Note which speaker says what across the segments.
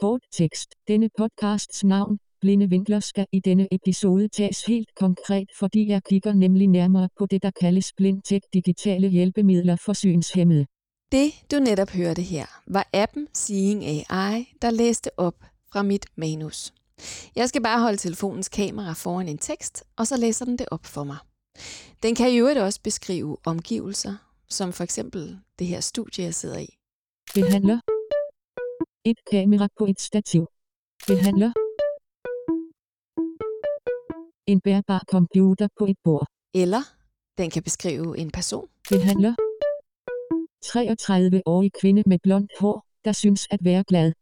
Speaker 1: Kort tekst. Denne podcasts navn, Blinde Vinkler, skal i denne episode tages helt konkret, fordi jeg kigger nemlig nærmere på det, der kaldes BlindTech digitale hjælpemidler for synshæmmede.
Speaker 2: Det, du netop hørte her, var appen Seeing AI, der læste op fra mit manus. Jeg skal bare holde telefonens kamera foran en tekst, og så læser den det op for mig. Den kan i øvrigt også beskrive omgivelser, som for eksempel det her studie, jeg sidder i.
Speaker 1: Behandler. Et kamera på et stativ. Behandler. En bærbar computer på et bord.
Speaker 2: Eller den kan beskrive en person.
Speaker 1: Behandler. 33-årig kvinde med blondt hår, der synes at være glad.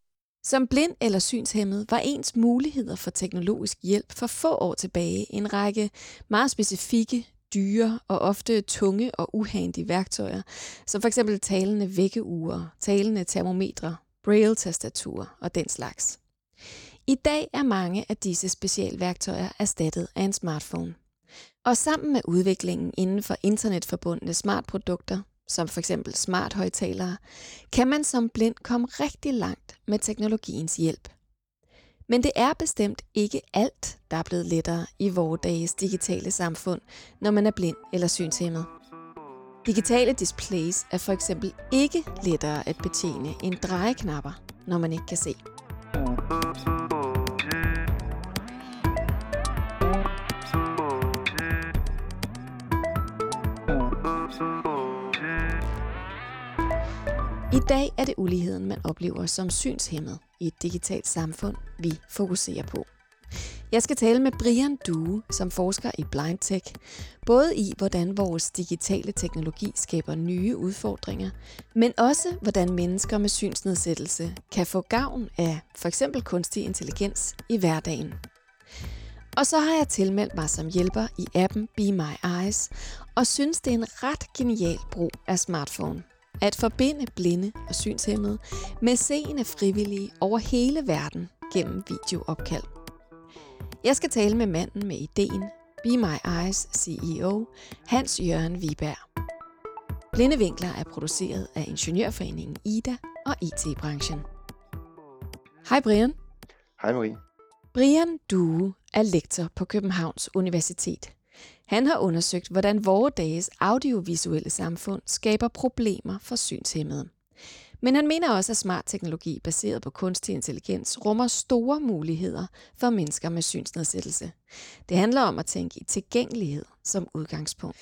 Speaker 2: Som blind eller synshæmmet var ens muligheder for teknologisk hjælp for få år tilbage en række meget specifikke, dyre og ofte tunge og uhandige værktøjer, som f.eks. talende vækkeure, talende termometre, braille-tastaturer og den slags. I dag er mange af disse specialværktøjer erstattet af en smartphone. Og sammen med udviklingen inden for internetforbundne smartprodukter, som f.eks. smart højtalere, kan man som blind komme rigtig langt med teknologiens hjælp. Men det er bestemt ikke alt, der er blevet lettere i vores dages digitale samfund, når man er blind eller synshæmmet. Digitale displays er for eksempel ikke lettere at betjene end drejeknapper, når man ikke kan se. I dag er det uligheden, man oplever som synshemmet i et digitalt samfund, vi fokuserer på. Jeg skal tale med Brian Due, som forsker i BlindTech, både i hvordan vores digitale teknologi skaber nye udfordringer, men også hvordan mennesker med synsnedsættelse kan få gavn af for eksempel kunstig intelligens i hverdagen. Og så har jeg tilmeldt mig som hjælper i appen Be My Eyes, og synes det er en ret genial brug af smartphone. At forbinde blinde og synshemmede med seende frivillige over hele verden gennem videoopkald. Jeg skal tale med manden med ideen, Be My Eyes CEO, Hans Jørgen Viberg. Blinde Vinkler er produceret af Ingeniørforeningen IDA og IT-branchen. Hej Brian.
Speaker 3: Hej Marie.
Speaker 2: Brian Due er lektor på Københavns Universitet. Han har undersøgt, hvordan vores dages audiovisuelle samfund skaber problemer for synshæmmede. Men han mener også, at smart teknologi baseret på kunstig intelligens rummer store muligheder for mennesker med synsnedsættelse. Det handler om at tænke i tilgængelighed som udgangspunkt.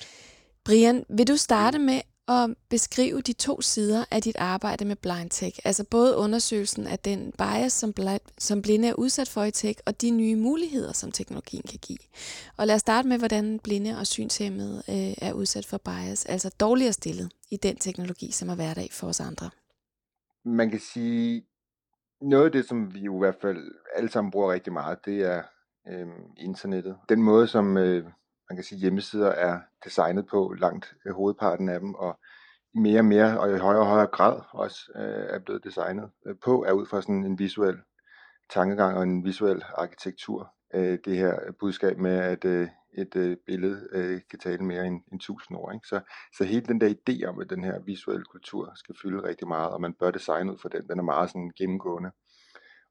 Speaker 2: Brian, vil du starte med at beskrive de to sider af dit arbejde med blind tech, altså både undersøgelsen af den bias, som, som blinde er udsat for i tech, og de nye muligheder, som teknologien kan give. Og lad os starte med, hvordan blinde og synshemmede øh, er udsat for bias, altså dårligere stillet i den teknologi, som er hverdag for os andre.
Speaker 3: Man kan sige, noget af det, som vi jo i hvert fald alle sammen bruger rigtig meget, det er øh, internettet. Den måde, som øh, man kan sige, hjemmesider er designet på langt øh, hovedparten af dem, og mere og mere, og i højere og højere grad også øh, er blevet designet øh, på, er ud fra sådan en visuel tankegang og en visuel arkitektur. Øh, det her budskab med, at øh, et øh, billede øh, kan tale mere end, end 1000 år. Ikke? Så, så hele den der idé om, at den her visuelle kultur skal fylde rigtig meget, og man bør designe ud for den, den er meget sådan gennemgående.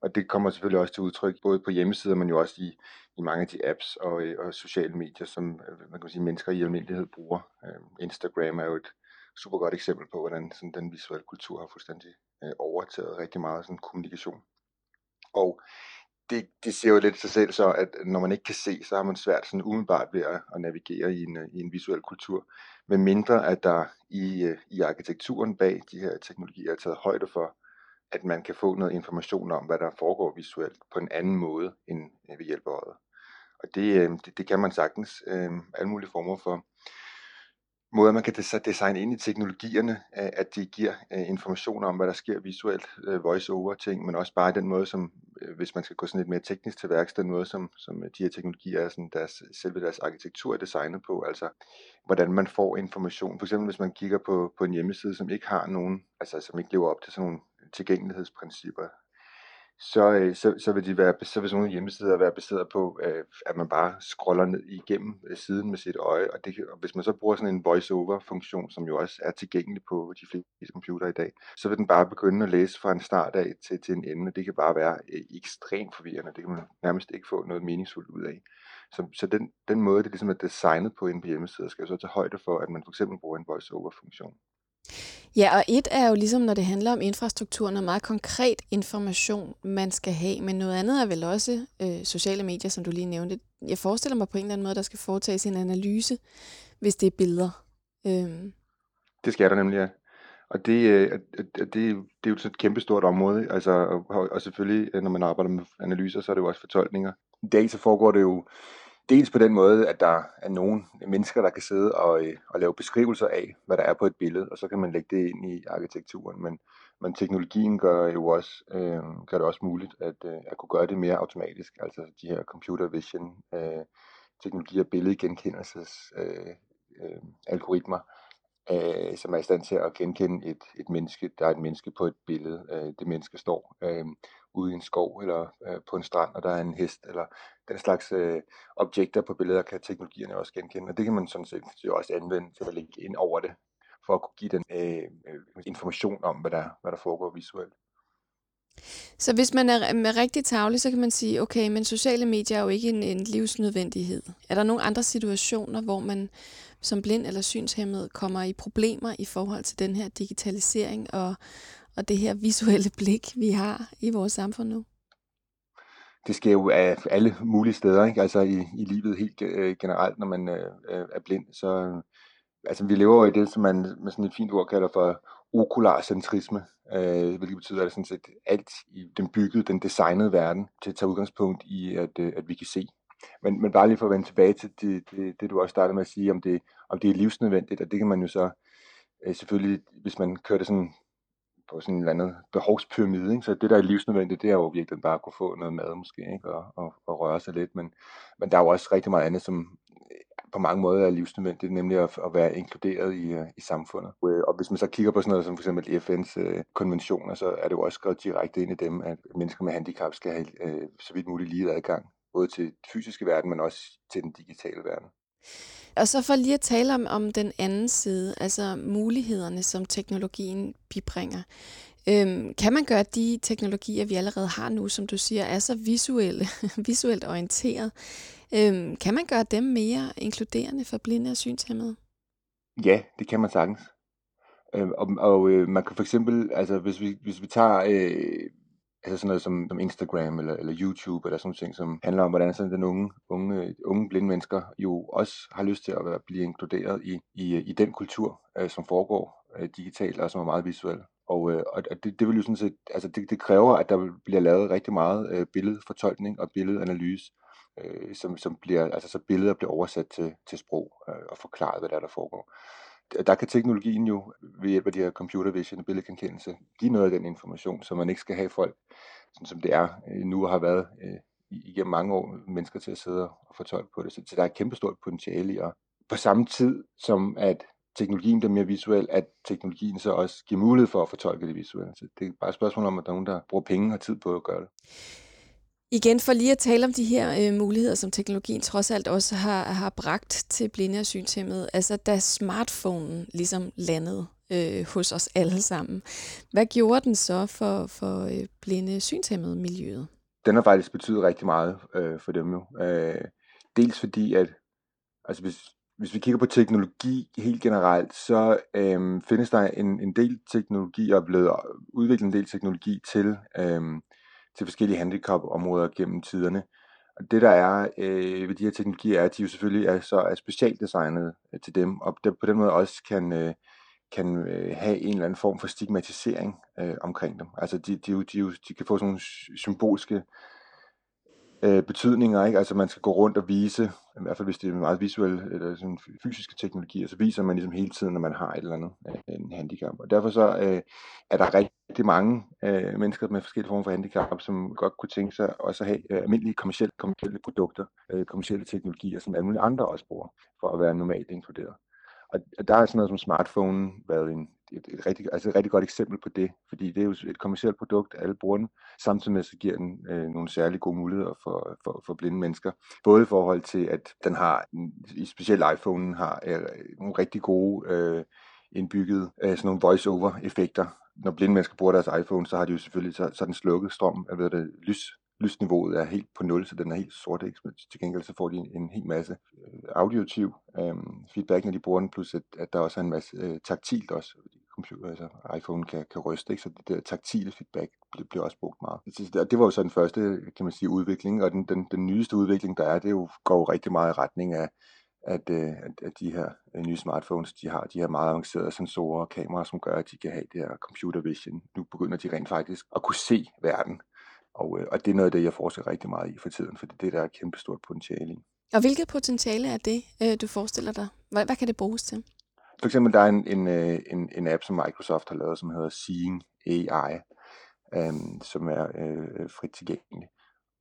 Speaker 3: Og det kommer selvfølgelig også til udtryk, både på hjemmesider, men jo også i, i mange af de apps og, øh, og sociale medier, som øh, man kan sige, mennesker i almindelighed bruger. Øh, Instagram er jo et super godt eksempel på, hvordan sådan, den visuelle kultur har fuldstændig øh, overtaget rigtig meget sådan, kommunikation. Og det, det ser jo lidt sig selv så, at når man ikke kan se, så har man svært sådan umiddelbart ved at, at navigere i en, i en visuel kultur. Men mindre at der i, øh, i arkitekturen bag de her teknologier er taget højde for, at man kan få noget information om, hvad der foregår visuelt på en anden måde end ved hjælp af øjet. Og det, øh, det, det kan man sagtens. Øh, alle mulige former for måder, man kan designe ind i teknologierne, at de giver øh, information om, hvad der sker visuelt, øh, voice-over ting, men også bare den måde, som, øh, hvis man skal gå sådan lidt mere teknisk til værks, den måde, som, som de her teknologier er, sådan deres, selve deres arkitektur er designet på, altså hvordan man får information. For eksempel hvis man kigger på, på en hjemmeside, som ikke har nogen, altså som ikke lever op til sådan nogle tilgængelighedsprincipper, så, øh, så, så, vil de være, så vil sådan nogle hjemmesider være baseret på, øh, at man bare scroller ned igennem øh, siden med sit øje, og, det, og hvis man så bruger sådan en voice-over-funktion, som jo også er tilgængelig på de fleste computere i dag, så vil den bare begynde at læse fra en start af til, til en ende, det kan bare være ekstremt forvirrende, det kan man nærmest ikke få noget meningsfuldt ud af. Så, så den, den måde, det ligesom er designet på inde på hjemmesider, skal jo så tage højde for, at man for eksempel bruger en voice-over-funktion.
Speaker 2: Ja, og et er jo ligesom, når det handler om infrastruktur, noget meget konkret information, man skal have, men noget andet er vel også øh, sociale medier, som du lige nævnte. Jeg forestiller mig på en eller anden måde, der skal foretages en analyse, hvis det er billeder. Øhm.
Speaker 3: Det skal der nemlig, ja. Og det, øh, det, det er jo et kæmpestort område, altså, og, og selvfølgelig, øh, når man arbejder med analyser, så er det jo også fortolkninger. I dag så foregår det jo Dels på den måde, at der er nogle mennesker, der kan sidde og, øh, og lave beskrivelser af, hvad der er på et billede, og så kan man lægge det ind i arkitekturen. Men, men teknologien gør jo også, øh, gør det også muligt at, øh, at kunne gøre det mere automatisk. Altså de her computer vision øh, teknologier, billedgenkendelses øh, øh, algoritmer, øh, som er i stand til at genkende et, et menneske. Der er et menneske på et billede. Øh, det menneske står øh, ude i en skov eller øh, på en strand, og der er en hest, eller den slags øh, objekter på billeder kan teknologierne også genkende. Og det kan man sådan set også anvende til at lægge ind over det, for at kunne give den øh, øh, information om, hvad der, hvad der foregår visuelt.
Speaker 2: Så hvis man er med rigtig tavlig, så kan man sige, okay, men sociale medier er jo ikke en, en livsnødvendighed. Er der nogle andre situationer, hvor man som blind eller synshemmet kommer i problemer i forhold til den her digitalisering og, og det her visuelle blik, vi har i vores samfund nu?
Speaker 3: Det sker jo af alle mulige steder, ikke? altså i, i livet helt øh, generelt, når man øh, er blind. Så øh, altså, vi lever jo i det, som man med sådan et fint ord kalder for okularcentrisme, øh, hvilket betyder, at sådan set alt i den byggede, den designede verden, til at tage udgangspunkt i, at, øh, at vi kan se. Men, men bare lige for at vende tilbage til det, det, det, du også startede med at sige, om det, om det er livsnødvendigt, og det kan man jo så øh, selvfølgelig, hvis man kører det sådan på sådan en eller anden behovspyramide. Ikke? Så det, der er livsnødvendigt, det er jo virkelig bare at kunne få noget mad måske, ikke? Og, og, og røre sig lidt. Men, men der er jo også rigtig meget andet, som øh, på mange måder er livsnødvendigt, nemlig at, at være inkluderet i, øh, i samfundet. Øh, og hvis man så kigger på sådan noget som for eksempel FN's øh, konventioner, så er det jo også skrevet direkte ind i dem, at mennesker med handicap skal have øh, så vidt muligt lige adgang, både til den fysiske verden, men også til den digitale verden.
Speaker 2: Og så for lige at tale om, om den anden side, altså mulighederne, som teknologien bibringer. Øhm, kan man gøre de teknologier, vi allerede har nu, som du siger, er så visuelle, visuelt orienteret, øhm, kan man gøre dem mere inkluderende for blinde og synshemmede?
Speaker 3: Ja, det kan man sagtens. Øhm, og og øh, man kan for eksempel, altså hvis vi, hvis vi tager øh, altså sådan noget som, som Instagram eller, eller YouTube eller sådan ting, som handler om, hvordan sådan den unge, unge, unge blinde mennesker jo også har lyst til at være, blive inkluderet i, i, i den kultur, øh, som foregår øh, digitalt og som er meget visuel. Og, øh, og det, det vil jo sådan set, altså det, det kræver, at der bliver lavet rigtig meget øh, billedfortolkning og billedanalyse, øh, som, som bliver, altså så billeder bliver oversat til, til sprog øh, og forklaret, hvad der er, der foregår der kan teknologien jo ved hjælp af de her computer vision og billedgenkendelse give noget af den information, så man ikke skal have folk, sådan som det er øh, nu og har været øh, igennem mange år, mennesker til at sidde og fortolke på det. Så, så der er et kæmpestort potentiale i, og på samme tid som at teknologien bliver mere visuel, at teknologien så også giver mulighed for at fortolke det visuelle. Så det er bare et spørgsmål om, at der er nogen, der bruger penge og tid på at gøre det.
Speaker 2: Igen for lige at tale om de her øh, muligheder, som teknologien trods alt også har, har bragt til blinde og synshemmede. Altså da smartphonen ligesom landede øh, hos os alle sammen. Hvad gjorde den så for, for øh, blinde synshemmede miljøet?
Speaker 3: Den har faktisk betydet rigtig meget øh, for dem jo. Øh, dels fordi, at altså hvis, hvis vi kigger på teknologi helt generelt, så øh, findes der en, en del teknologi og er blevet udviklet en del teknologi til øh, til forskellige handicapområder gennem tiderne. Og det der er øh, ved de her teknologier, er, at de jo selvfølgelig er, så er specialdesignet øh, til dem, og der, på den måde også kan, øh, kan øh, have en eller anden form for stigmatisering øh, omkring dem. Altså de, de, de, de kan få sådan nogle symbolske øh, betydninger, ikke? Altså man skal gå rundt og vise, i hvert fald hvis det er meget visuelle eller sådan fysiske teknologier, så viser man ligesom hele tiden, når man har et eller andet øh, en handicap. Og derfor så øh, er der rigtig mange øh, mennesker med forskellige former for handicap, som godt kunne tænke sig også at have øh, almindelige kommersielle, kommersielle produkter, øh, kommersielle teknologier, som alle mulige andre også bruger, for at være normalt inkluderet. Og der er sådan noget som smartphone været en, et, et, rigtig, altså et rigtig godt eksempel på det, fordi det er jo et kommersielt produkt, alle bruger den, samtidig med så giver den øh, nogle særlig gode muligheder for, for, for blinde mennesker. Både i forhold til, at den har, i specielt iPhone, har øh, nogle rigtig gode øh, indbygget øh, sådan nogle voice-over-effekter. Når blinde mennesker bruger deres iPhone, så har de jo selvfølgelig så, så den slukket strøm, jeg ved det, lys, lysniveauet er helt på nul, så den er helt sort. Ikke? Til gengæld så får de en, en hel masse øh, auditiv øh, feedback, når de bruger den, plus at, at der også er en masse øh, taktilt også. Computer, altså iPhone kan, kan ryste, ikke? så det der taktile feedback bliver, bliver også brugt meget. Det, det var jo så den første, kan man sige, udvikling, og den, den, den nyeste udvikling, der er, det jo, går jo rigtig meget i retning af, at, øh, at, at de her øh, nye smartphones, de har de her meget avancerede sensorer og kameraer, som gør, at de kan have det her computer vision. Nu begynder de rent faktisk at kunne se verden og, øh, og det er noget af det, jeg forsker rigtig meget i for tiden, for det er der er et kæmpe stort potentiale i.
Speaker 2: Og hvilket potentiale er det, du forestiller dig? Hvad, hvad kan det bruges til?
Speaker 3: For eksempel, der er en, en, en, en app, som Microsoft har lavet, som hedder Seeing AI, øhm, som er øh, frit tilgængelig.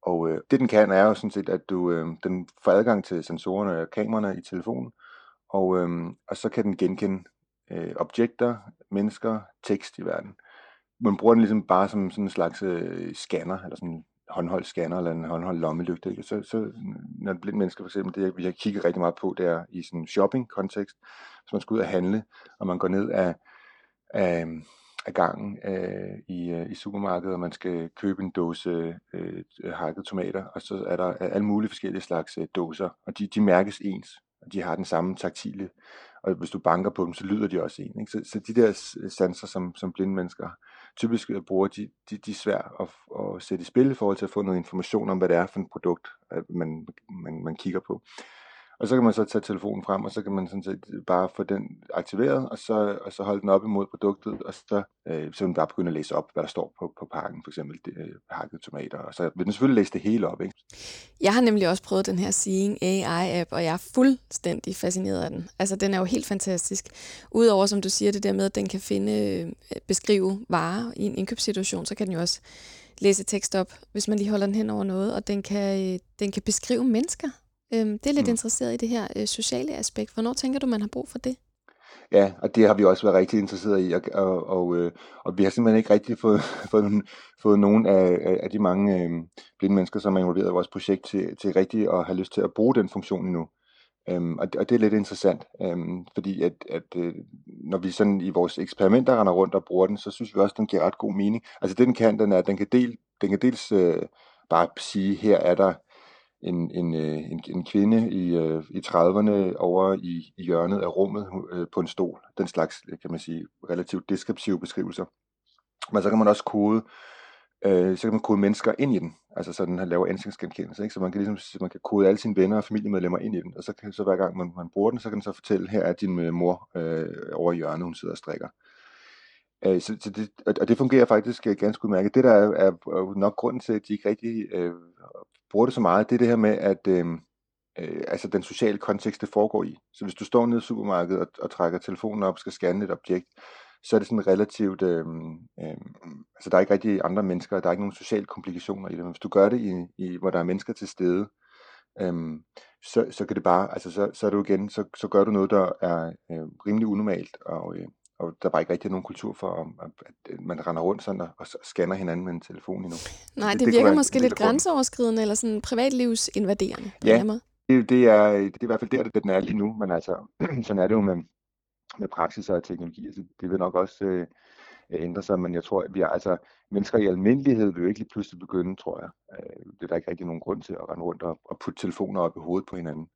Speaker 3: Og øh, det den kan, er jo sådan set, at du øh, den får adgang til sensorerne og kameraerne i telefonen, og, øh, og så kan den genkende øh, objekter, mennesker, tekst i verden man bruger den ligesom bare som sådan en slags øh, scanner, eller sådan en håndholdt scanner, eller en håndholdt lommelygte. Ikke? Så, så når det blinde mennesker for eksempel, det vi har kigget rigtig meget på, det er i sådan en shopping-kontekst, hvis man skal ud og handle, og man går ned af, af, af gangen øh, i, øh, i supermarkedet, og man skal købe en dåse øh, hakket tomater, og så er der alle mulige forskellige slags øh, dåser, og de, de mærkes ens, og de har den samme taktile, og hvis du banker på dem, så lyder de også en. Ikke? Så, så de der øh, sanser, som, som blinde mennesker typisk øh, bruger, de, de, de er svært at, at sætte i spil i forhold til at få noget information om, hvad det er for et produkt, man, man, man kigger på. Og så kan man så tage telefonen frem, og så kan man sådan set bare få den aktiveret, og så, og så holde den op imod produktet, og så, øh, så man bare begynde at læse op, hvad der står på, på pakken, for eksempel det, øh, hakkede tomater, og så vil den selvfølgelig læse det hele op. Ikke?
Speaker 2: Jeg har nemlig også prøvet den her Seeing AI-app, og jeg er fuldstændig fascineret af den. Altså, den er jo helt fantastisk. Udover, som du siger, det der med, at den kan finde, øh, beskrive varer i en indkøbssituation, så kan den jo også læse tekst op, hvis man lige holder den hen over noget, og den kan, øh, den kan beskrive mennesker Øhm, det er lidt mm. interesseret i det her øh, sociale aspekt. Hvornår tænker du, man har brug for det?
Speaker 3: Ja, og det har vi også været rigtig interesseret i, og, og, og, øh, og vi har simpelthen ikke rigtig fået, fået, fået nogen af, af de mange øh, blinde mennesker, som er involveret i vores projekt, til, til rigtig at have lyst til at bruge den funktion endnu. Øhm, og, det, og det er lidt interessant, øhm, fordi at, at øh, når vi sådan i vores eksperimenter render rundt og bruger den, så synes vi også, at den giver ret god mening. Altså det den kan, den er, at den kan, del, den kan dels øh, bare sige, her er der en, en, øh, en, en kvinde i, øh, i 30'erne over i, i hjørnet af rummet øh, på en stol. Den slags, øh, kan man sige, relativt deskriptive beskrivelser. Men så kan man også kode, øh, så kan man kode mennesker ind i den. Altså så den laver ansigtsgenkendelse. Ikke? Så man kan ligesom man kan kode alle sine venner og familiemedlemmer ind i den. Og så kan så hver gang man, man bruger den, så kan den så fortælle, her er din øh, mor øh, over i hjørnet, hun sidder og strikker. Øh, så, så det, og det fungerer faktisk ganske udmærket. Det der er, er, er nok grunden til, at de ikke rigtig øh, bruger det så meget, det er det her med, at øh, øh, altså den sociale kontekst, det foregår i. Så hvis du står nede i supermarkedet og, og trækker telefonen op og skal scanne et objekt, så er det sådan relativt, øh, øh, altså der er ikke rigtig andre mennesker, der er ikke nogen sociale komplikationer i det, men hvis du gør det, i, i, hvor der er mennesker til stede, øh, så, så kan det bare, altså så, så er du igen, så, så gør du noget, der er øh, rimelig unormalt, og, øh, og der er bare ikke rigtig nogen kultur for, at man render rundt sådan og, scanner hinanden med en telefon endnu.
Speaker 2: Nej, det, det, det virker måske lidt grænseoverskridende, eller sådan privatlivsinvaderende på
Speaker 3: ja, måde. Det, det, er, det er i hvert fald der, det den er lige nu, men altså, sådan er det jo med, med praksis og teknologi. Altså, det vil nok også øh, ændre sig, men jeg tror, at vi er, altså, mennesker i almindelighed vil jo ikke lige pludselig begynde, tror jeg. Øh, det er der ikke rigtig nogen grund til at rende rundt og, og putte telefoner op i hovedet på hinanden.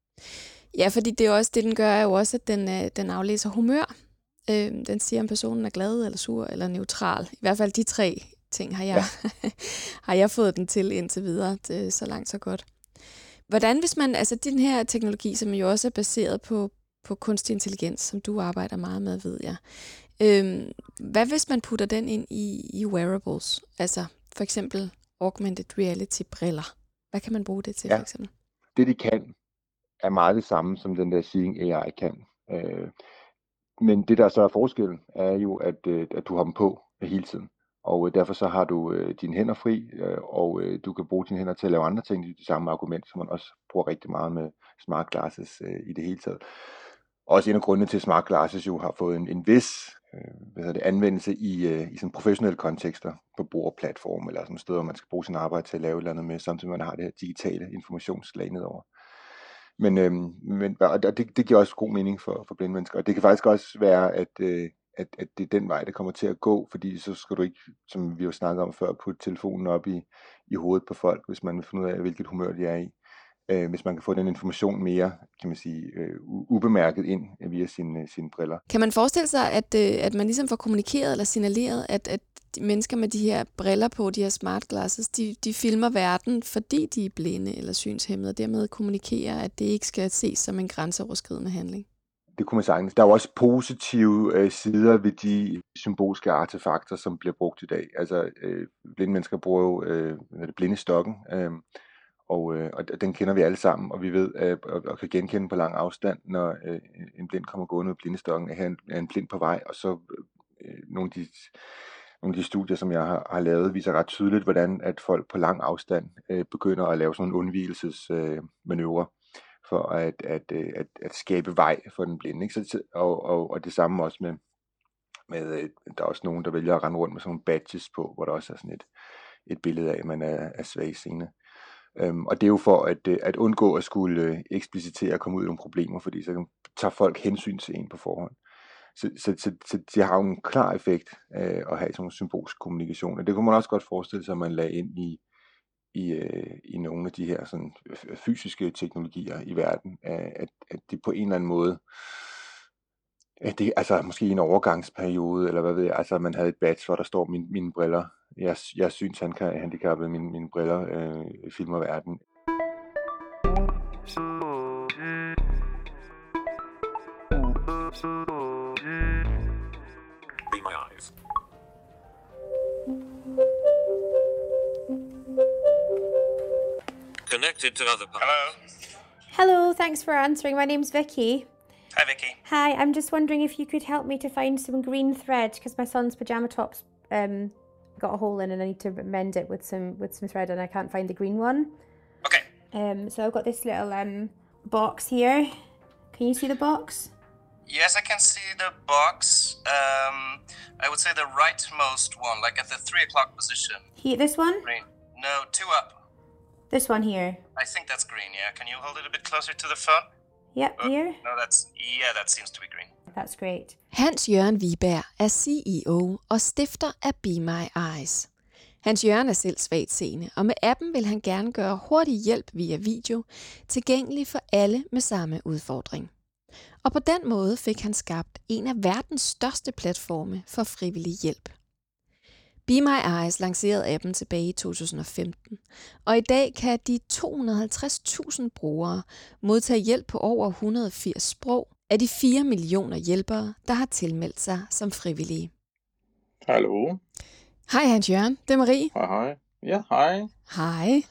Speaker 2: Ja, fordi det er også det, den gør, er jo også, at den, øh, den aflæser humør. Øh, den siger, om personen er glad eller sur eller neutral. I hvert fald de tre ting har jeg, ja. har jeg fået den til indtil videre. Det, så langt, så godt. Hvordan hvis man, altså den her teknologi, som jo også er baseret på, på kunstig intelligens, som du arbejder meget med, ved jeg. Øhm, hvad hvis man putter den ind i, i wearables? Altså for eksempel augmented reality briller. Hvad kan man bruge det til
Speaker 3: ja.
Speaker 2: for eksempel?
Speaker 3: Det de kan, er meget det samme, som den der Seeing AI kan. Øh, men det, der så er forskellen, er jo, at, øh, at du har dem på hele tiden. Og øh, derfor så har du øh, dine hænder fri, øh, og øh, du kan bruge dine hænder til at lave andre ting. Det er det samme argument, som man også bruger rigtig meget med smart glasses øh, i det hele taget. Også en af grundene til, at smart glasses jo har fået en, en vis øh, hvad det, anvendelse i, øh, i sådan professionelle kontekster på brugerplatform eller sådan steder, hvor man skal bruge sin arbejde til at lave et eller andet med, samtidig med man har det her digitale informationslag nedover. Men, øh, men og det, det giver også god mening for, for blinde mennesker, og det kan faktisk også være, at, øh, at, at det er den vej, det kommer til at gå, fordi så skal du ikke, som vi jo snakkede om før, putte telefonen op i, i hovedet på folk, hvis man vil finde ud af, hvilket humør de er i øh, hvis man kan få den information mere, kan man sige, øh, ubemærket ind via sine, øh, sine briller.
Speaker 2: Kan man forestille sig, at, øh, at man ligesom får kommunikeret eller signaleret, at, at de mennesker med de her briller på, de her smart glasses, de, de filmer verden, fordi de er blinde eller synshæmmede, og dermed kommunikerer, at det ikke skal ses som en grænseoverskridende handling?
Speaker 3: Det kunne man sagtens. Der er jo også positive øh, sider ved de symbolske artefakter, som bliver brugt i dag. Altså, øh, blinde mennesker bruger jo øh, blindestokken, øh, og, øh, og den kender vi alle sammen, og vi ved øh, og, og kan genkende på lang afstand, når øh, en blind kommer gående med blindestokken, at en, er en blind på vej, og så øh, nogle af de nogle af de studier, som jeg har, har lavet, viser ret tydeligt, hvordan at folk på lang afstand øh, begynder at lave sådan nogle undvielsesmanøvre øh, for at, at, øh, at, at skabe vej for den blinde. Ikke? Så, og, og, og det samme også med, med øh, der er også nogen, der vælger at rende rundt med sådan nogle badges på, hvor der også er sådan et, et billede af, at man er, er svag scene. Øhm, og det er jo for at, øh, at undgå at skulle øh, eksplicitere og komme ud i nogle problemer, fordi så tager folk hensyn til en på forhånd. Så, så, så, så det har jo en klar effekt øh, at have sådan en symbolsk kommunikation. Og det kunne man også godt forestille sig, at man lagde ind i, i, øh, i nogle af de her sådan, fysiske teknologier i verden, at, at det på en eller anden måde, at det, altså måske i en overgangsperiode, eller hvad ved jeg, altså man havde et badge, hvor der står min, mine briller jeg, jeg synes, han kan handicappe mine, mine briller øh, filmer verden. Be my eyes.
Speaker 4: Connected to other parts.
Speaker 5: Hello.
Speaker 6: Hello, thanks for answering. My name's Vicky.
Speaker 5: Hi, Vicky.
Speaker 6: Hi, I'm just wondering if you could help me to find some green thread because my son's pajama tops um, got a hole in and I need to mend it with some with some thread and I can't find the green one.
Speaker 5: Okay.
Speaker 6: Um, so I've got this little um box here. Can you see the box?
Speaker 5: Yes, I can see the box. Um, I would say the rightmost one, like at the three o'clock position.
Speaker 6: Here, this one.
Speaker 5: Green. No, two up.
Speaker 6: This one here.
Speaker 5: I think that's green. Yeah. Can you hold it a bit closer to the phone?
Speaker 6: Yep,
Speaker 5: Oh,
Speaker 6: here.
Speaker 5: No, that's yeah. That seems to be green.
Speaker 6: That's great.
Speaker 2: Hans Jørgen Viberg er CEO og stifter af Be My Eyes. Hans Jørgen er selv svagt seende, og med appen vil han gerne gøre hurtig hjælp via video tilgængelig for alle med samme udfordring. Og på den måde fik han skabt en af verdens største platforme for frivillig hjælp. Be My Eyes lancerede appen tilbage i 2015, og i dag kan de 250.000 brugere modtage hjælp på over 180 sprog af de 4 millioner hjælpere, der har tilmeldt sig som frivillige.
Speaker 7: Hallo.
Speaker 2: Hej Hans Jørgen, det er Marie.
Speaker 7: Hej, hej. Ja, hej.
Speaker 2: Hej.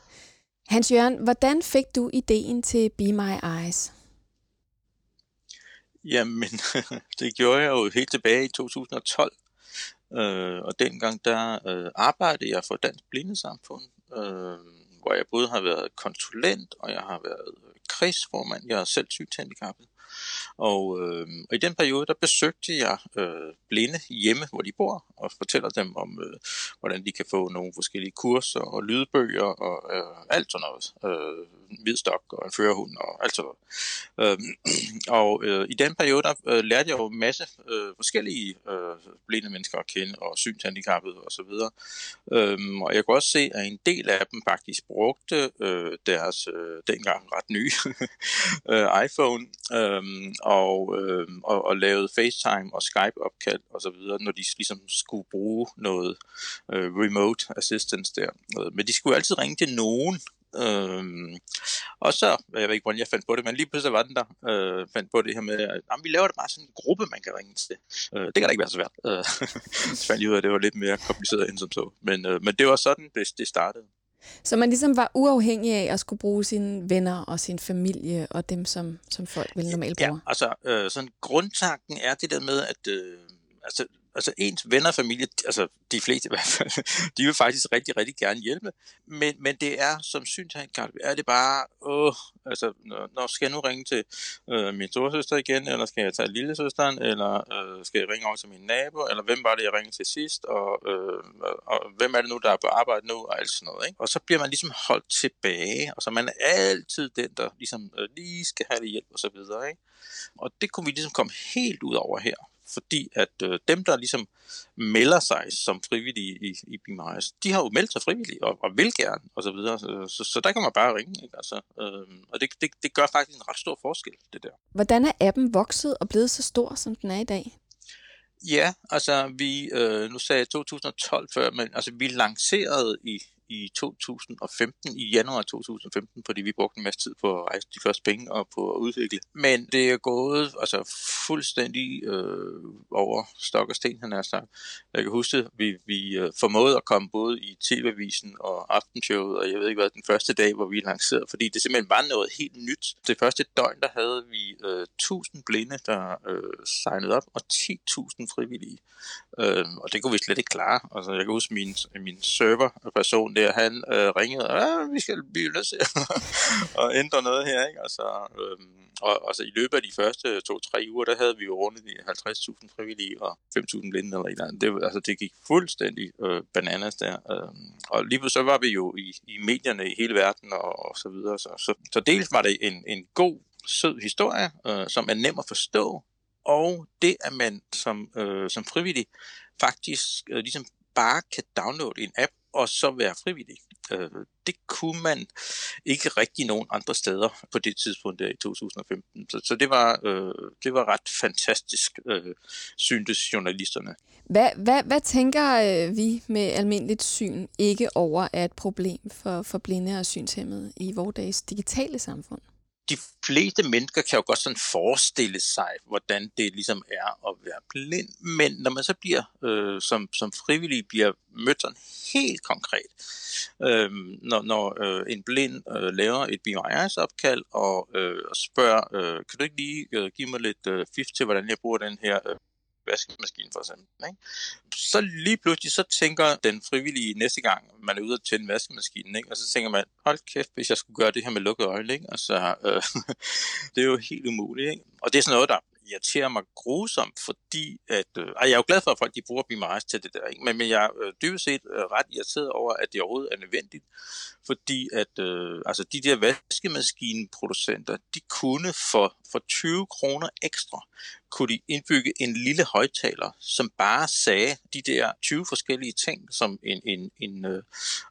Speaker 2: Hans Jørgen, hvordan fik du ideen til Be My Eyes?
Speaker 7: Jamen, det gjorde jeg jo helt tilbage i 2012. Øh, og dengang der øh, arbejdede jeg for Dansk Blindesamfund, øh, hvor jeg både har været konsulent, og jeg har været kredsformand. Jeg er selv synshandicappet. Og, øh, og i den periode, der besøgte jeg øh, blinde hjemme, hvor de bor, og fortæller dem om, øh, hvordan de kan få nogle forskellige kurser og lydbøger og øh, alt sådan noget. Øh, hvidstok og en førerhund og alt sådan noget. Øh, og øh, i den periode, der øh, lærte jeg jo en masse øh, forskellige øh, blinde mennesker at kende, og synshandicappede og så videre. Øh, og jeg kunne også se, at en del af dem faktisk brugte øh, deres øh, dengang ret nye øh, iPhone, øh, og, øh, og, og lavede FaceTime og Skype-opkald og så videre, når de ligesom skulle bruge noget øh, remote assistance der. Øh, men de skulle altid ringe til nogen, Øhm, og så, jeg ved ikke, hvordan jeg fandt på det, men lige pludselig var den der, øh, fandt på det her med, at jamen, vi laver det bare sådan en gruppe, man kan ringe til. Øh, det kan da ikke være så svært. Øh, så fandt jeg ud af, at det var lidt mere kompliceret end som så. Men, øh, men det var sådan, det, det startede.
Speaker 2: Så man ligesom var uafhængig af at skulle bruge sine venner og sin familie og dem, som, som folk vil normalt bruge?
Speaker 7: Ja, altså, øh, sådan grundtanken er det der med, at øh, altså, altså ens venner og familie, altså de fleste i hvert fald, de vil faktisk rigtig, rigtig gerne hjælpe. Men, men det er som synshandicap, er det bare, åh, altså, når skal jeg nu ringe til øh, min storesøster igen, eller skal jeg tage lille søsteren, eller øh, skal jeg ringe over til min nabo, eller hvem var det, jeg ringede til sidst, og, øh, og hvem er det nu, der er på arbejde nu, og alt sådan noget. Ikke? Og så bliver man ligesom holdt tilbage, og så man er altid den, der ligesom øh, lige skal have det hjælp og så videre. Ikke? Og det kunne vi ligesom komme helt ud over her fordi at øh, dem, der ligesom melder sig som frivillige i, i Bimarius, de har jo meldt sig frivillige og, og vil gerne, og så videre. Så, så, så der kan man bare ringe, ikke? Altså, øh, og det, det, det gør faktisk en ret stor forskel, det der.
Speaker 2: Hvordan er appen vokset og blevet så stor, som den er i dag?
Speaker 7: Ja, altså vi, øh, nu sagde jeg 2012 før, men altså vi lancerede i i 2015, i januar 2015, fordi vi brugte en masse tid på at rejse de første penge og på at udvikle. Men det er gået altså, fuldstændig øh, over stok og sten, han er sagt. Jeg kan huske, at vi, vi øh, formåede at komme både i TV-avisen og aftenshowet, og jeg ved ikke hvad, den første dag, hvor vi lancerede, fordi det simpelthen var noget helt nyt. Det første døgn, der havde vi øh, 1000 blinde, der øh, signede op, og 10.000 frivillige. Øh, og det kunne vi slet ikke klare. Altså, jeg kan huske, min, min serverperson der, han øh, ringede, vi skal blive nødt til at ændre noget her, ikke? Altså, øh, og altså, i løbet af de første to-tre uger, der havde vi jo rundet 50.000 frivillige og 5.000 blinde eller et eller andet. Det, altså, det gik fuldstændig øh, bananas der. Øh, og lige så var vi jo i, i medierne i hele verden og, og så videre. Så, så, så dels var det en, en god, sød historie, øh, som er nem at forstå, og det, at man som, øh, som frivillig faktisk øh, ligesom bare kan downloade en app, og så være frivillig. Øh, det kunne man ikke rigtig nogen andre steder på det tidspunkt der i 2015. Så, så det, var, øh, det var ret fantastisk, øh, syntes journalisterne.
Speaker 2: Hvad, hvad, hvad tænker øh, vi med almindeligt syn ikke over er et problem for, for blinde og synshemmede i vores digitale samfund?
Speaker 7: De fleste mennesker kan jo godt sådan forestille sig, hvordan det ligesom er at være blind. Men når man så bliver øh, som, som frivillig bliver mødt sådan helt konkret, øh, når, når øh, en blind øh, laver et BMI's opkald og, øh, og spørger, øh, kan du ikke lige øh, give mig lidt øh, fif til, hvordan jeg bruger den her øh, vaskemaskine for eksempel. Ikke? Så lige pludselig så tænker den frivillige næste gang, man er ude at tænde vaskemaskinen, ikke? og så tænker man, hold kæft, hvis jeg skulle gøre det her med lukkede øjne, ikke? Altså, øh, det er jo helt umuligt. Ikke? Og det er sådan noget, der irriterer mig grusomt, fordi at, øh, jeg er jo glad for, at folk de bruger BMI's til det der, ikke? Men, men jeg er øh, dybest set øh, ret irriteret over, at det overhovedet er nødvendigt, fordi at øh, altså de der vaskemaskineproducenter, de kunne for, for 20 kroner ekstra, kunne de indbygge en lille højtaler, som bare sagde de der 20 forskellige ting, som en, en, en øh,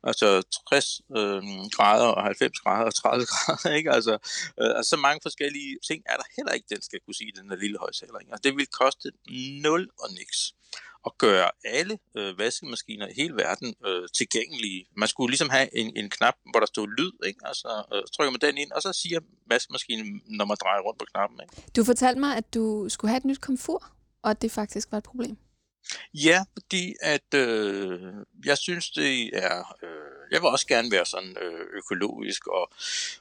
Speaker 7: altså 60 øh, grader og 90 grader og 30 grader, ikke? Altså, øh, altså så mange forskellige ting er der heller ikke, den skal kunne sige, den der lille højtaler. Ikke? Altså, det vil koste 0 og niks at gøre alle øh, vaskemaskiner i hele verden øh, tilgængelige. Man skulle ligesom have en, en knap, hvor der stod lyd, ikke? Øh, så trykker man den ind, og så siger vaskemaskinen, når man drejer rundt på knappen. Ikke?
Speaker 2: Du fortalte mig, at du skulle have et nyt komfur, og at det faktisk var et problem.
Speaker 7: Ja, fordi at øh, jeg synes, det er... Øh, jeg vil også gerne være sådan øh, økologisk og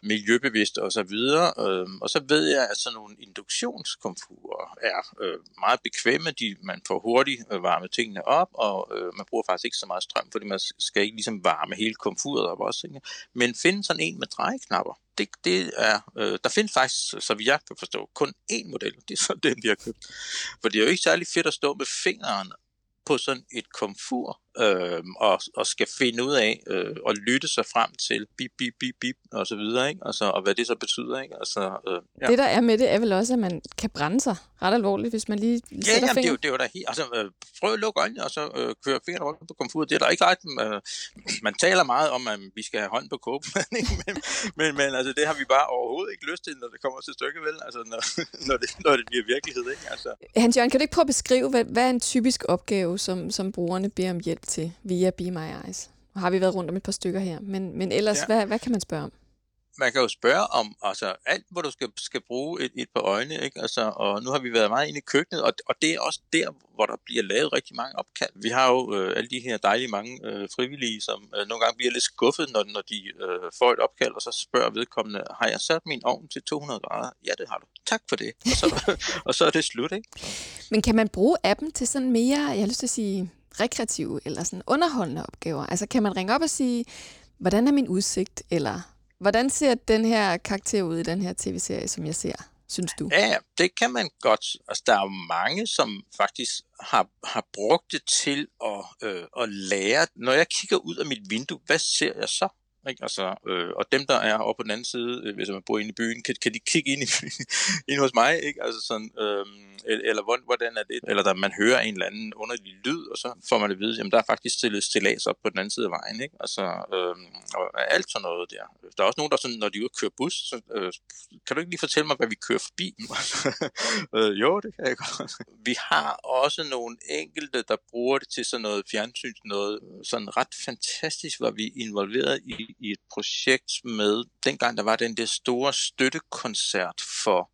Speaker 7: miljøbevidst og så videre. Øh, og så ved jeg, at sådan nogle induktionskomfurer er øh, meget bekvemme. De, man får hurtigt øh, varme tingene op, og øh, man bruger faktisk ikke så meget strøm, fordi man skal ikke ligesom varme hele komfuret op også. Ikke? Men finde sådan en med drejeknapper, det, det er, øh, der findes faktisk, så vi jeg kan forstå, kun én model. Det er så den, vi har købt. For det er jo ikke særlig fedt at stå med fingeren på sådan et komfur øh, og, og skal finde ud af øh, og lytte sig frem til bip, bip, bip, bip og så videre, ikke? Altså, og hvad det så betyder. Ikke? Altså, øh,
Speaker 2: ja. Det der er med det, er vel også, at man kan brænde sig ret alvorligt, hvis man lige
Speaker 7: ja, sætter jamen, det er jo, det er jo da helt, altså, øh, prøv at lukke øjnene, og så øh, køre fingrene rundt på komfuret. Det er der ikke ret, øh, man taler meget om, at vi skal have hånd på kåben, men, men, men altså, det har vi bare overhovedet ikke lyst til, når det kommer til stykket, vel? Altså, når, når, det, når det bliver virkelighed, ikke? Altså.
Speaker 2: Hans Jørgen, kan du ikke prøve at beskrive, hvad, hvad er en typisk opgave, som, som brugerne beder om hjælp til via Be My Eyes? Nu har vi været rundt om et par stykker her, men, men ellers, ja. hvad, hvad kan man spørge om?
Speaker 7: man kan jo spørge om altså, alt, hvor du skal, skal bruge et, et par øjne, ikke? Altså, og nu har vi været meget inde i køkkenet, og, og det er også der, hvor der bliver lavet rigtig mange opkald. Vi har jo øh, alle de her dejlige mange øh, frivillige, som øh, nogle gange bliver lidt skuffet, når, når de øh, får et opkald, og så spørger vedkommende, har jeg sat min ovn til 200 grader? Ja, det har du. Tak for det. Og så, og så er det slut, ikke?
Speaker 2: Men kan man bruge appen til sådan mere, jeg har lyst til at sige, rekreative eller sådan underholdende opgaver? Altså kan man ringe op og sige, hvordan er min udsigt, eller hvordan ser den her karakter ud i den her tv-serie, som jeg ser? synes du?
Speaker 7: Ja, det kan man godt. Altså, der er jo mange, som faktisk har, har brugt det til at, øh, at lære. Når jeg kigger ud af mit vindue, hvad ser jeg så? Ikke? Altså, øh, og dem, der er oppe på den anden side, øh, hvis man bor inde i byen, kan, kan de kigge ind, i, ind hos mig, ikke? Altså sådan, øh, eller hvordan er det? Eller der man hører en eller anden underlig lyd, og så får man det at vide, jamen der er faktisk stillet stillads op på den anden side af vejen, ikke? Altså, øh, og alt sådan noget der. Der er også nogen, der sådan, når de er ude og køre bus, så øh, kan du ikke lige fortælle mig, hvad vi kører forbi? øh, jo, det kan jeg godt. Vi har også nogle enkelte, der bruger det til sådan noget fjernsyn, noget sådan ret fantastisk, hvor vi involveret i i et projekt med, dengang der var den der store støttekoncert for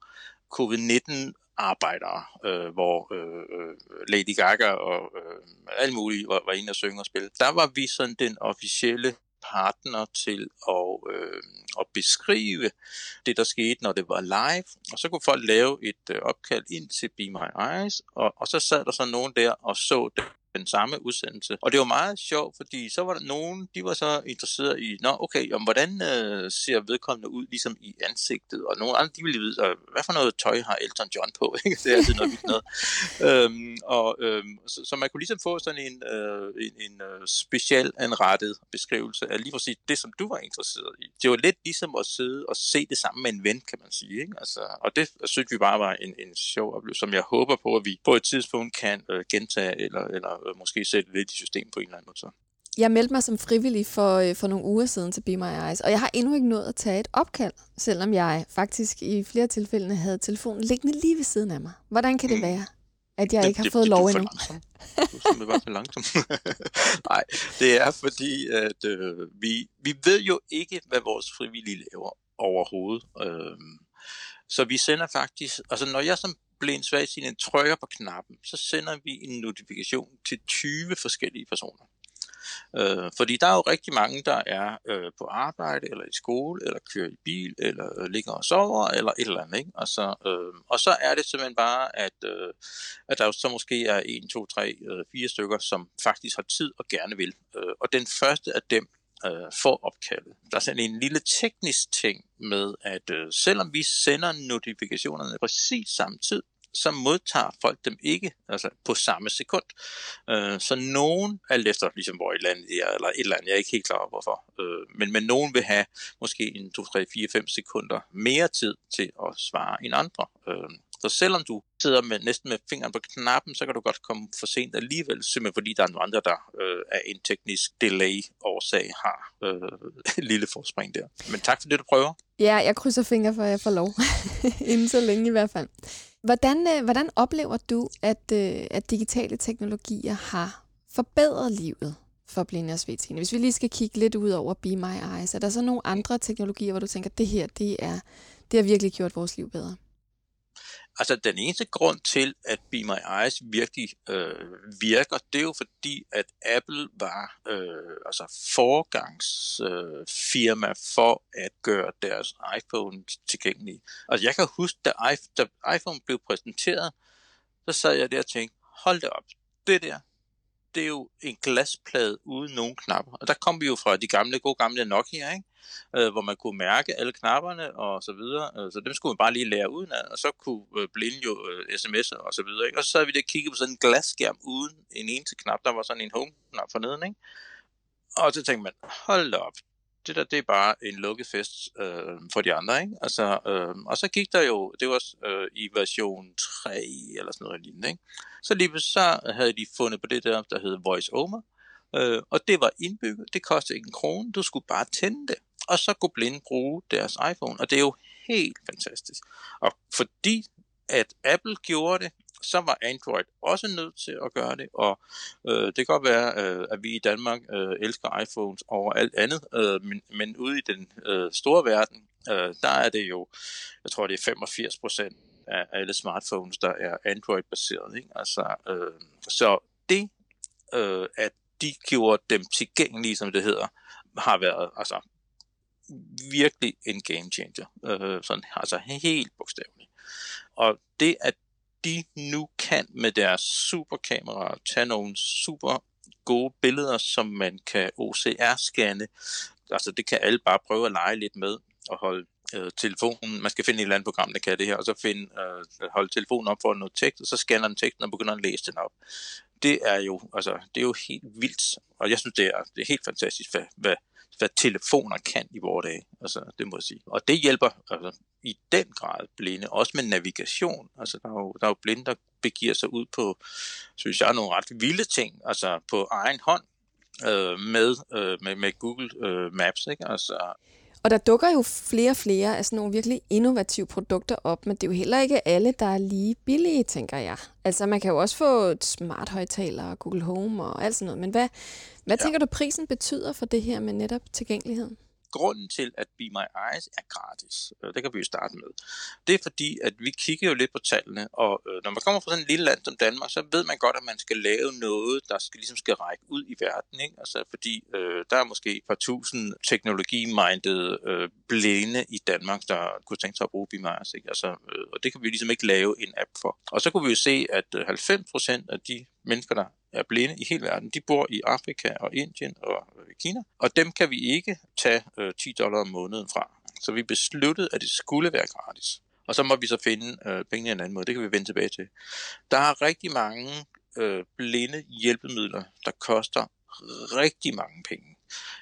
Speaker 7: covid-19 arbejdere, øh, hvor øh, øh, Lady Gaga og øh, alle mulige var, var inde og synge og spille. Der var vi sådan den officielle partner til at, øh, at beskrive det, der skete, når det var live. Og så kunne folk lave et øh, opkald ind til Be My Eyes, og, og så sad der så nogen der og så det den samme udsendelse. Og det var meget sjovt, fordi så var der nogen, de var så interesseret i, nå okay, om hvordan øh, ser vedkommende ud ligesom i ansigtet, og nogle andre, de ville vide, hvad for noget tøj har Elton John på, ikke? det er altid noget vildt noget. øhm, og, øhm, så, så, man kunne ligesom få sådan en, øh, en, en øh, uh, special anrettet beskrivelse af lige præcis det, som du var interesseret i. Det var lidt ligesom at sidde og se det samme med en ven, kan man sige. Ikke? Altså, og det synes vi bare var en, en sjov oplevelse, som jeg håber på, at vi på et tidspunkt kan øh, gentage eller, eller øh, måske sætte lidt i system på en eller anden måde. Så.
Speaker 2: Jeg meldte mig som frivillig for, øh, for nogle uger siden til Be My Eyes, og jeg har endnu ikke nået at tage et opkald, selvom jeg faktisk i flere tilfælde havde telefonen liggende lige ved siden af mig. Hvordan kan det mm. være, at jeg det, ikke har det, fået det, lov endnu?
Speaker 7: Du er bare for langsom. Nej, det er fordi, at øh, vi, vi ved jo ikke, hvad vores frivillige laver overhovedet. Øh, så vi sender faktisk, altså når jeg som blind svagtseende trykker på knappen, så sender vi en notifikation til 20 forskellige personer. Øh, fordi der er jo rigtig mange, der er øh, på arbejde, eller i skole, eller kører i bil, eller øh, ligger og sover, eller et eller andet. Ikke? Og, så, øh, og så er det simpelthen bare, at, øh, at der jo så måske er 1, 2, 3, øh, 4 stykker, som faktisk har tid og gerne vil. Øh, og den første af dem øh, får opkaldet. Der er sådan en lille teknisk ting med, at øh, selvom vi sender notifikationerne præcis samme tid, så modtager folk dem ikke altså på samme sekund. Øh, så nogen, alt efter ligesom hvor et landet de er, eller et eller andet, jeg er ikke helt klar over hvorfor, øh, men, men nogen vil have måske en 2, 3, 4, 5 sekunder mere tid til at svare end andre. Øh, så selvom du sidder med næsten med fingeren på knappen, så kan du godt komme for sent alligevel, simpelthen fordi der er nogle andre, der øh, af en teknisk delay-årsag har øh, et lille forspring der. Men tak for det, du prøver.
Speaker 2: Ja, jeg krydser fingre for, at jeg får lov. Inden så længe i hvert fald. Hvordan, øh, hvordan oplever du, at, øh, at digitale teknologier har forbedret livet for blinde og svedtine? Hvis vi lige skal kigge lidt ud over Be My Eyes, er der så nogle andre teknologier, hvor du tænker, at det her det er, det har virkelig gjort vores liv bedre?
Speaker 7: Altså den eneste grund til, at Be My Eyes virkelig øh, virker, det er jo fordi, at Apple var øh, altså forgangsfirma øh, for at gøre deres iPhone tilgængelige. Altså jeg kan huske, da, da iPhone blev præsenteret, så sad jeg der og tænkte, hold det op, det der, det er jo en glasplade uden nogen knapper. Og der kom vi jo fra de gamle, gode gamle Nokia, ikke? Øh, hvor man kunne mærke alle knapperne og så videre. Øh, så dem skulle man bare lige lære udenad, og så kunne øh, blinde jo øh, sms'er og så videre. Ikke? Og så sad vi der og kiggede på sådan en glasskærm uden en eneste knap. Der var sådan en home-knap forneden, ikke? Og så tænkte man, hold da op, det der, det er bare en lukket fest øh, for de andre, ikke? Altså, øh, og så gik der jo, det var øh, i version 3 eller sådan noget lignende, ikke? Så lige så havde de fundet på det der, der hed Voice Over, øh, og det var indbygget, det kostede ikke en krone, du skulle bare tænde det, og så kunne blinde bruge deres iPhone, og det er jo helt fantastisk. Og fordi at Apple gjorde det, så var Android også nødt til at gøre det, og øh, det kan godt være, øh, at vi i Danmark øh, elsker iPhones over alt andet, øh, men, men ude i den øh, store verden, øh, der er det jo, jeg tror det er 85 procent af alle smartphones, der er Android-baseret. Ikke? Altså, øh, så det, øh, at de gjorde dem tilgængelige, som det hedder, har været altså, virkelig en game changer. Øh, sådan, altså helt bogstaveligt. Og det, at de nu kan med deres superkamera tage nogle super gode billeder, som man kan OCR-scanne. Altså det kan alle bare prøve at lege lidt med og holde øh, telefonen, man skal finde et eller andet program, der kan det her, og så finde, øh, holde telefonen op for noget tekst, og så scanner den teksten og begynder at læse den op. Det er jo, altså, det er jo helt vildt, og jeg synes, det er, det er helt fantastisk, hvad, hvad, hvad telefoner kan i vores dage, altså, det må jeg sige. Og det hjælper altså, i den grad blinde, også med navigation. Altså, der er jo, der er jo blinde, der begiver sig ud på, synes jeg, nogle ret vilde ting, altså på egen hånd, øh, med, øh, med, med Google øh, Maps, ikke? Altså,
Speaker 2: og der dukker jo flere og flere af sådan nogle virkelig innovative produkter op, men det er jo heller ikke alle, der er lige billige, tænker jeg. Altså man kan jo også få et smart højtaler, Google Home og alt sådan noget, men hvad, hvad ja. tænker du prisen betyder for det her med netop tilgængeligheden?
Speaker 7: Grunden til, at Be My Eyes er gratis, øh, det kan vi jo starte med, det er fordi, at vi kigger jo lidt på tallene, og øh, når man kommer fra sådan et lille land som Danmark, så ved man godt, at man skal lave noget, der skal, ligesom skal række ud i verden, ikke? Altså, fordi øh, der er måske et par tusind teknologimindede øh, blinde i Danmark, der kunne tænke sig at bruge Be My Eyes, ikke? Altså, øh, og det kan vi ligesom ikke lave en app for. Og så kunne vi jo se, at øh, 90% af de mennesker, der er blinde i hele verden, de bor i Afrika og Indien og Kina, og dem kan vi ikke tage øh, 10 dollar om måneden fra. Så vi besluttede, at det skulle være gratis. Og så må vi så finde øh, pengene en anden måde. Det kan vi vende tilbage til. Der er rigtig mange øh, blinde hjælpemidler, der koster rigtig mange penge.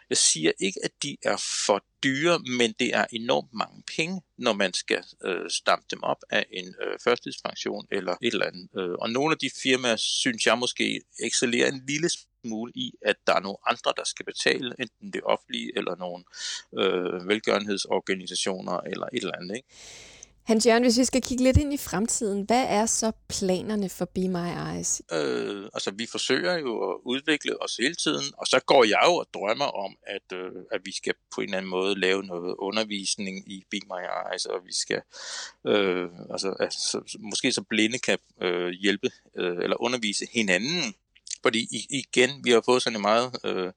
Speaker 7: Jeg siger ikke, at de er for dyre, men det er enormt mange penge, når man skal øh, stampe dem op af en øh, førstidspension eller et eller andet. Øh, og nogle af de firmaer, synes jeg måske, excellerer en lille smule i, at der er nogle andre, der skal betale, enten det offentlige eller nogle øh, velgørenhedsorganisationer eller et eller andet. Ikke?
Speaker 2: Hans Jørgen, hvis vi skal kigge lidt ind i fremtiden, hvad er så planerne for Be My Eyes?
Speaker 7: Øh, altså, vi forsøger jo at udvikle os hele tiden, og så går jeg jo og drømmer om, at, øh, at vi skal på en eller anden måde lave noget undervisning i Be My Eyes, og vi skal, øh, altså, altså, måske så blinde kan øh, hjælpe øh, eller undervise hinanden fordi igen, vi har fået sådan en meget øh,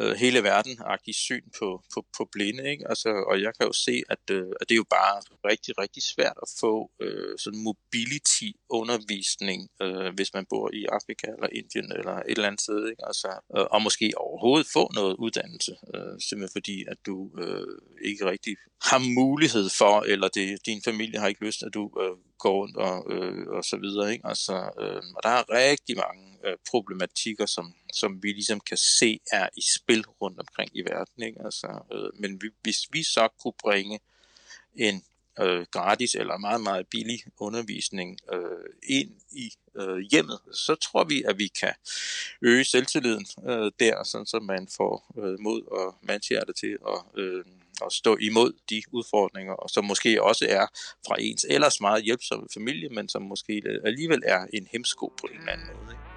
Speaker 7: øh, hele verden syn på, på, på blinde, ikke? Altså, og jeg kan jo se, at, øh, at det er jo bare rigtig, rigtig svært at få øh, sådan mobility undervisning, øh, hvis man bor i Afrika eller Indien eller et eller andet sted, ikke? Altså, øh, og måske overhovedet få noget uddannelse, øh, simpelthen fordi, at du øh, ikke rigtig har mulighed for, eller det, din familie har ikke lyst, at du øh, går rundt og, øh, og så videre, ikke? Altså, øh, og der er rigtig mange øh, problematikker, som, som vi ligesom kan se er i spil rundt omkring i verden. Ikke? Altså, øh, men vi, hvis vi så kunne bringe en øh, gratis eller meget, meget billig undervisning øh, ind i øh, hjemmet, så tror vi, at vi kan øge selvtilliden øh, der, sådan så man får øh, mod og mandshjerte til at, øh, at stå imod de udfordringer, og som måske også er fra ens ellers meget hjælpsomme familie, men som måske alligevel er en hemsko på en eller anden måde. Ikke?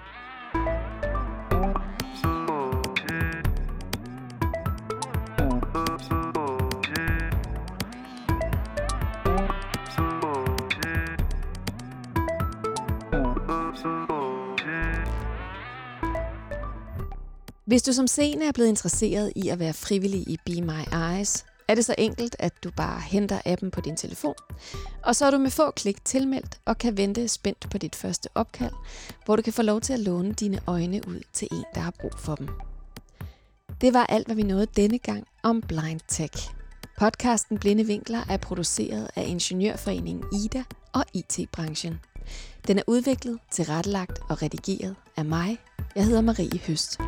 Speaker 2: Hvis du som seende er blevet interesseret i at være frivillig i Be My Eyes, er det så enkelt, at du bare henter appen på din telefon, og så er du med få klik tilmeldt og kan vente spændt på dit første opkald, hvor du kan få lov til at låne dine øjne ud til en, der har brug for dem. Det var alt, hvad vi nåede denne gang om Blind Tech. Podcasten Blinde Vinkler er produceret af Ingeniørforeningen IDA og IT-branchen. Den er udviklet, tilrettelagt og redigeret af mig. Jeg hedder Marie Høst.